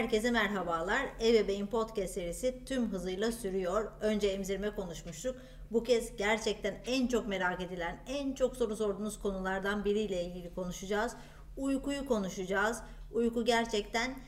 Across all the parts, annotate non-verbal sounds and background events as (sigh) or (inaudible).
Herkese merhabalar. Ebeveyn Podcast serisi tüm hızıyla sürüyor. Önce emzirme konuşmuştuk. Bu kez gerçekten en çok merak edilen, en çok soru sorduğunuz konulardan biriyle ilgili konuşacağız. Uykuyu konuşacağız. Uyku gerçekten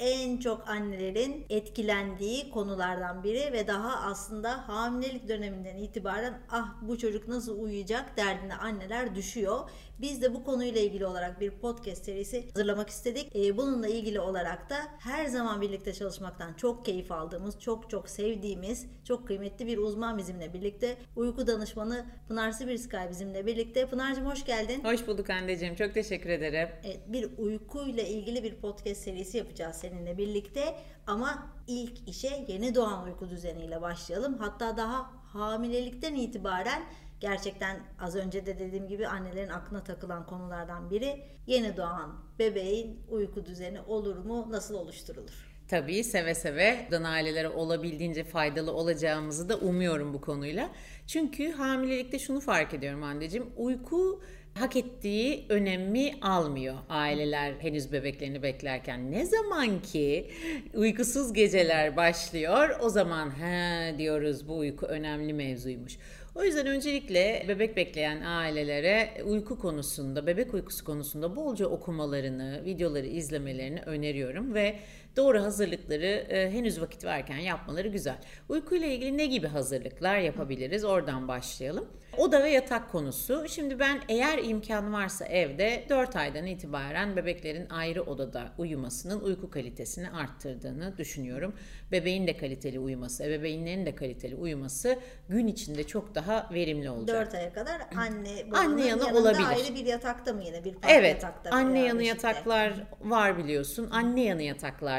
en çok annelerin etkilendiği konulardan biri ve daha aslında hamilelik döneminden itibaren ah bu çocuk nasıl uyuyacak derdine anneler düşüyor. Biz de bu konuyla ilgili olarak bir podcast serisi hazırlamak istedik. Ee, bununla ilgili olarak da her zaman birlikte çalışmaktan çok keyif aldığımız, çok çok sevdiğimiz, çok kıymetli bir uzman bizimle birlikte. Uyku danışmanı Pınar Sibirskay bizimle birlikte. Pınar'cığım hoş geldin. Hoş bulduk anneciğim. Çok teşekkür ederim. Evet, bir uykuyla ilgili bir podcast serisi yapacağız seninle birlikte. Ama ilk işe yeni doğan uyku düzeniyle başlayalım. Hatta daha hamilelikten itibaren gerçekten az önce de dediğim gibi annelerin aklına takılan konulardan biri yeni doğan bebeğin uyku düzeni olur mu, nasıl oluşturulur? Tabii seve seve dan ailelere olabildiğince faydalı olacağımızı da umuyorum bu konuyla. Çünkü hamilelikte şunu fark ediyorum anneciğim. Uyku hak ettiği önemi almıyor aileler henüz bebeklerini beklerken. Ne zaman ki uykusuz geceler başlıyor o zaman he diyoruz bu uyku önemli mevzuymuş. O yüzden öncelikle bebek bekleyen ailelere uyku konusunda, bebek uykusu konusunda bolca okumalarını, videoları izlemelerini öneriyorum ve doğru hazırlıkları e, henüz vakit varken yapmaları güzel. Uykuyla ilgili ne gibi hazırlıklar yapabiliriz? Oradan başlayalım. Oda ve yatak konusu. Şimdi ben eğer imkan varsa evde 4 aydan itibaren bebeklerin ayrı odada uyumasının uyku kalitesini arttırdığını düşünüyorum. Bebeğin de kaliteli uyuması, ebeveynlerin de kaliteli uyuması gün içinde çok daha verimli olacak. 4 aya kadar anne Anne yanı yanında olabilir. ayrı bir yatakta mı yine bir farklı Evet, yatakta mı anne yanı yataklar var biliyorsun. Anne yanı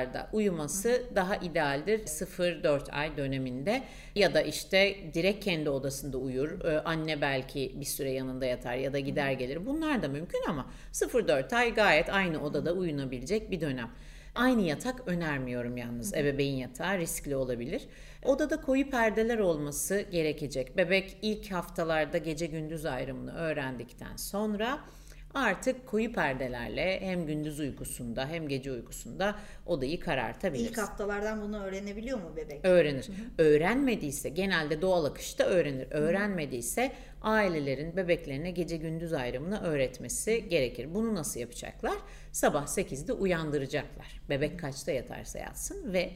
yataklarda uyuması daha idealdir 0-4 ay döneminde. Ya da işte direkt kendi odasında uyur. Ee, Anne belki bir süre yanında yatar ya da gider gelir. Bunlar da mümkün ama 0-4 ay gayet aynı odada uyunabilecek bir dönem. Aynı yatak önermiyorum yalnız. Ebeveyn yatağı riskli olabilir. Odada koyu perdeler olması gerekecek. Bebek ilk haftalarda gece gündüz ayrımını öğrendikten sonra artık koyu perdelerle hem gündüz uykusunda hem gece uykusunda odayı karartabiliriz. İlk haftalardan bunu öğrenebiliyor mu bebek? Öğrenir. Öğrenmediyse genelde doğal akışta öğrenir. Öğrenmediyse ailelerin bebeklerine gece gündüz ayrımını öğretmesi gerekir. Bunu nasıl yapacaklar? Sabah 8'de uyandıracaklar. Bebek kaçta yatarsa yatsın ve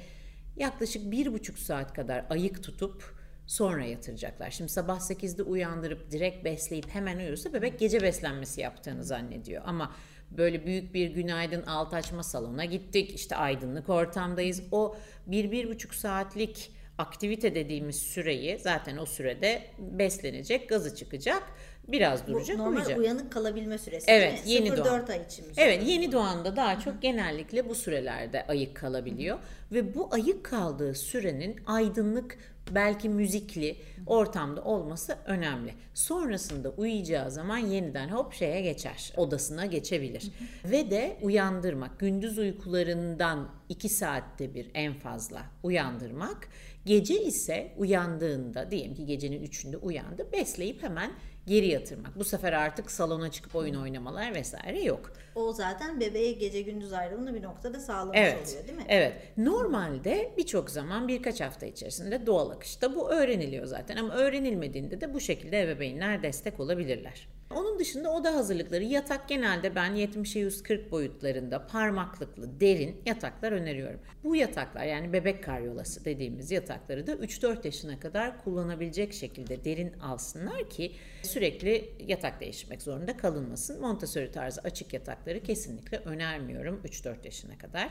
yaklaşık bir buçuk saat kadar ayık tutup sonra yatıracaklar. Şimdi sabah 8'de uyandırıp direkt besleyip hemen uyursa bebek gece beslenmesi yaptığını zannediyor. Ama böyle büyük bir günaydın alt açma salona gittik. İşte aydınlık ortamdayız. O bir, bir buçuk saatlik aktivite dediğimiz süreyi zaten o sürede beslenecek, gazı çıkacak, biraz Bu duracak, normal uyuyacak. uyanık kalabilme süresi Evet, değil mi? yeni 0-4 doğan. ay için mi Evet, yeni doğanda daha çok genellikle bu sürelerde ayık kalabiliyor ve bu ayık kaldığı sürenin aydınlık belki müzikli ortamda olması önemli. Sonrasında uyuyacağı zaman yeniden hop şeye geçer. Odasına geçebilir. Ve de uyandırmak. Gündüz uykularından 2 saatte bir en fazla uyandırmak. Gece ise uyandığında diyelim ki gecenin 3'ünde uyandı. Besleyip hemen geri yatırmak. Bu sefer artık salona çıkıp oyun oynamalar vesaire yok. O zaten bebeğe gece gündüz ayrımını bir noktada sağlamış Evet. oluyor değil mi? Evet. Normalde birçok zaman birkaç hafta içerisinde doğal akışta bu öğreniliyor zaten ama öğrenilmediğinde de bu şekilde ebeveynler destek olabilirler. Onun dışında oda hazırlıkları yatak genelde ben 70'e 140 boyutlarında parmaklıklı derin yataklar öneriyorum. Bu yataklar yani bebek karyolası dediğimiz yatakları da 3-4 yaşına kadar kullanabilecek şekilde derin alsınlar ki sürekli yatak değiştirmek zorunda kalınmasın. Montessori tarzı açık yatakları kesinlikle önermiyorum 3-4 yaşına kadar.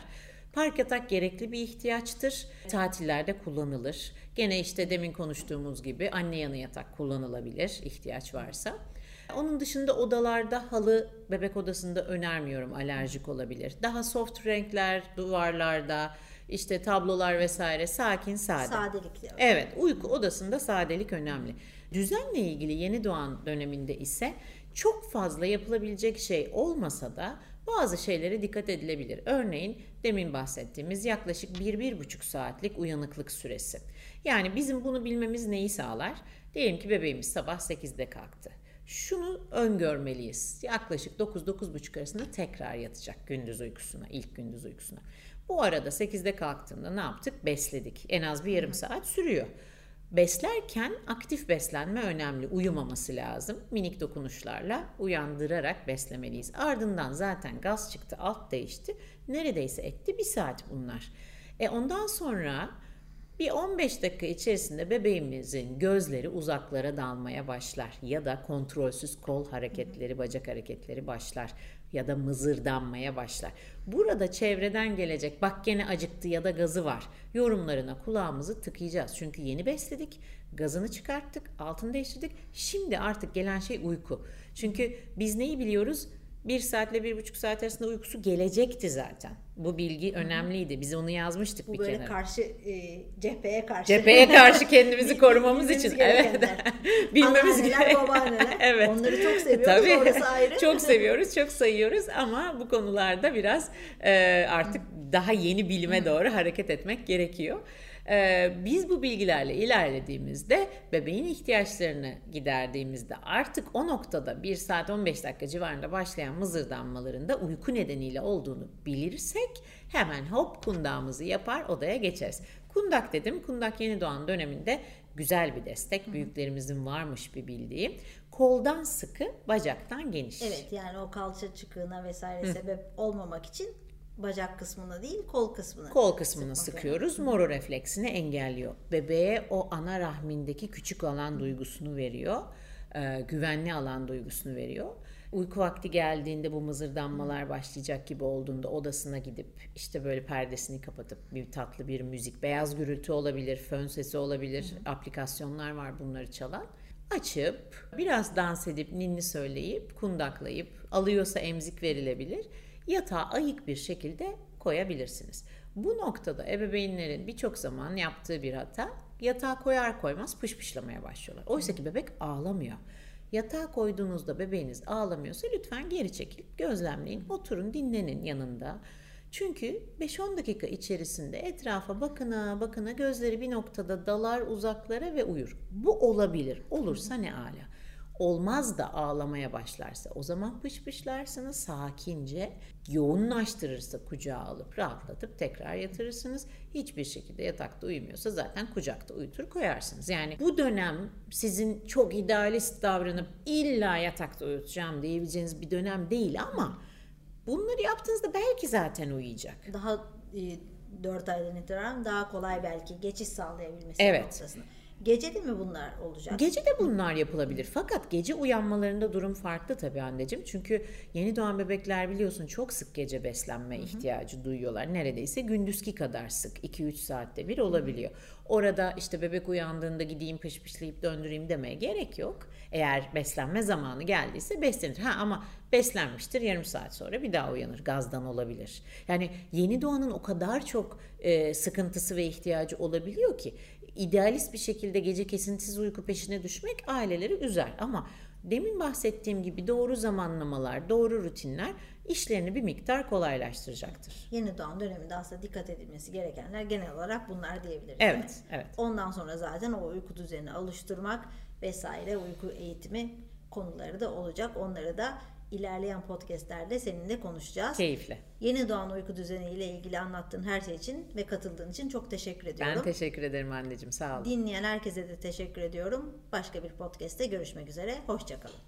Park yatak gerekli bir ihtiyaçtır. Tatillerde kullanılır. Gene işte demin konuştuğumuz gibi anne yanı yatak kullanılabilir ihtiyaç varsa. Onun dışında odalarda halı bebek odasında önermiyorum alerjik olabilir. Daha soft renkler duvarlarda işte tablolar vesaire sakin sade. Sadelik diyor. Evet, uyku odasında sadelik önemli. Düzenle ilgili yeni doğan döneminde ise çok fazla yapılabilecek şey olmasa da bazı şeylere dikkat edilebilir. Örneğin demin bahsettiğimiz yaklaşık 1-1,5 saatlik uyanıklık süresi. Yani bizim bunu bilmemiz neyi sağlar? Diyelim ki bebeğimiz sabah 8'de kalktı. Şunu öngörmeliyiz. Yaklaşık 9-9.30 arasında tekrar yatacak gündüz uykusuna, ilk gündüz uykusuna. Bu arada 8'de kalktığında ne yaptık? Besledik. En az bir yarım saat sürüyor. Beslerken aktif beslenme önemli. Uyumaması lazım. Minik dokunuşlarla uyandırarak beslemeliyiz. Ardından zaten gaz çıktı, alt değişti. Neredeyse etti bir saat bunlar. E ondan sonra bir 15 dakika içerisinde bebeğimizin gözleri uzaklara dalmaya başlar ya da kontrolsüz kol hareketleri, bacak hareketleri başlar ya da mızırdanmaya başlar. Burada çevreden gelecek bak gene acıktı ya da gazı var yorumlarına kulağımızı tıkayacağız. Çünkü yeni besledik, gazını çıkarttık, altını değiştirdik. Şimdi artık gelen şey uyku. Çünkü biz neyi biliyoruz? Bir saatle bir buçuk saat arasında uykusu gelecekti zaten. Bu bilgi önemliydi. Biz onu yazmıştık Bu bir böyle kenara. karşı e, cepheye karşı. Cepheye karşı kendimizi (laughs) korumamız için. Evet. gerekenler. (laughs) Bilmemiz Anneanneler, gereken- babaanneler. (laughs) evet. Onları çok seviyoruz. Tabii. Orası ayrı. çok seviyoruz, çok sayıyoruz ama bu konularda biraz e, artık daha yeni bilime doğru hareket etmek gerekiyor. E, biz bu bilgilerle ilerlediğimizde bebeğin ihtiyaçlarını giderdiğimizde artık o noktada 1 saat 15 dakika civarında başlayan mızırdanmalarında uyku nedeniyle olduğunu bilirsek hemen hop kundağımızı yapar odaya geçeriz. Kundak dedim. Kundak yeni doğan döneminde güzel bir destek. Büyüklerimizin varmış bir bildiği. Koldan sıkı, bacaktan geniş. Evet yani o kalça çıkığına vesaire sebep olmamak için bacak kısmına değil kol kısmına. Kol kısmını sıkmak sıkıyoruz. Moro refleksini engelliyor. Bebeğe o ana rahmindeki küçük alan duygusunu veriyor. Ee, güvenli alan duygusunu veriyor. Uyku vakti geldiğinde bu mızırdanmalar başlayacak gibi olduğunda odasına gidip işte böyle perdesini kapatıp bir tatlı bir müzik, beyaz gürültü olabilir, fön sesi olabilir, aplikasyonlar var bunları çalan. Açıp biraz dans edip ninni söyleyip kundaklayıp alıyorsa emzik verilebilir. Yatağa ayık bir şekilde koyabilirsiniz. Bu noktada ebeveynlerin birçok zaman yaptığı bir hata yatağa koyar koymaz pışpışlamaya başlıyorlar. Oysa ki bebek ağlamıyor. Yatağa koyduğunuzda bebeğiniz ağlamıyorsa lütfen geri çekilip gözlemleyin. Oturun dinlenin yanında. Çünkü 5-10 dakika içerisinde etrafa bakına bakına gözleri bir noktada dalar uzaklara ve uyur. Bu olabilir. Olursa ne ala. Olmaz da ağlamaya başlarsa o zaman pışpışlarsınız sakince yoğunlaştırırsa kucağa alıp rahatlatıp tekrar yatırırsınız. Hiçbir şekilde yatakta uyumuyorsa zaten kucakta uyutur koyarsınız. Yani bu dönem sizin çok idealist davranıp illa yatakta uyutacağım diyebileceğiniz bir dönem değil ama bunları yaptığınızda belki zaten uyuyacak. Daha e, 4 aydan itibaren daha kolay belki geçiş sağlayabilmesi Evet. noktasında. Gece de mi bunlar olacak? Gece de bunlar yapılabilir. Fakat gece uyanmalarında durum farklı tabii anneciğim. Çünkü yeni doğan bebekler biliyorsun çok sık gece beslenme ihtiyacı duyuyorlar. Neredeyse gündüzki kadar sık. 2-3 saatte bir olabiliyor. Orada işte bebek uyandığında gideyim pışpışlayıp döndüreyim demeye gerek yok. Eğer beslenme zamanı geldiyse beslenir. Ha ama beslenmiştir yarım saat sonra bir daha uyanır. Gazdan olabilir. Yani yeni doğanın o kadar çok e, sıkıntısı ve ihtiyacı olabiliyor ki idealist bir şekilde gece kesintisiz uyku peşine düşmek aileleri üzer ama demin bahsettiğim gibi doğru zamanlamalar, doğru rutinler işlerini bir miktar kolaylaştıracaktır. Yeni doğan döneminde aslında dikkat edilmesi gerekenler genel olarak bunlar diyebiliriz. Evet, evet. Ondan sonra zaten o uyku düzenini alıştırmak vesaire uyku eğitimi konuları da olacak. Onları da ilerleyen podcastlerde seninle konuşacağız. Keyifle. Yeni doğan uyku düzeni ile ilgili anlattığın her şey için ve katıldığın için çok teşekkür ediyorum. Ben teşekkür ederim anneciğim. Sağ ol. Dinleyen herkese de teşekkür ediyorum. Başka bir podcast'te görüşmek üzere. Hoşçakalın.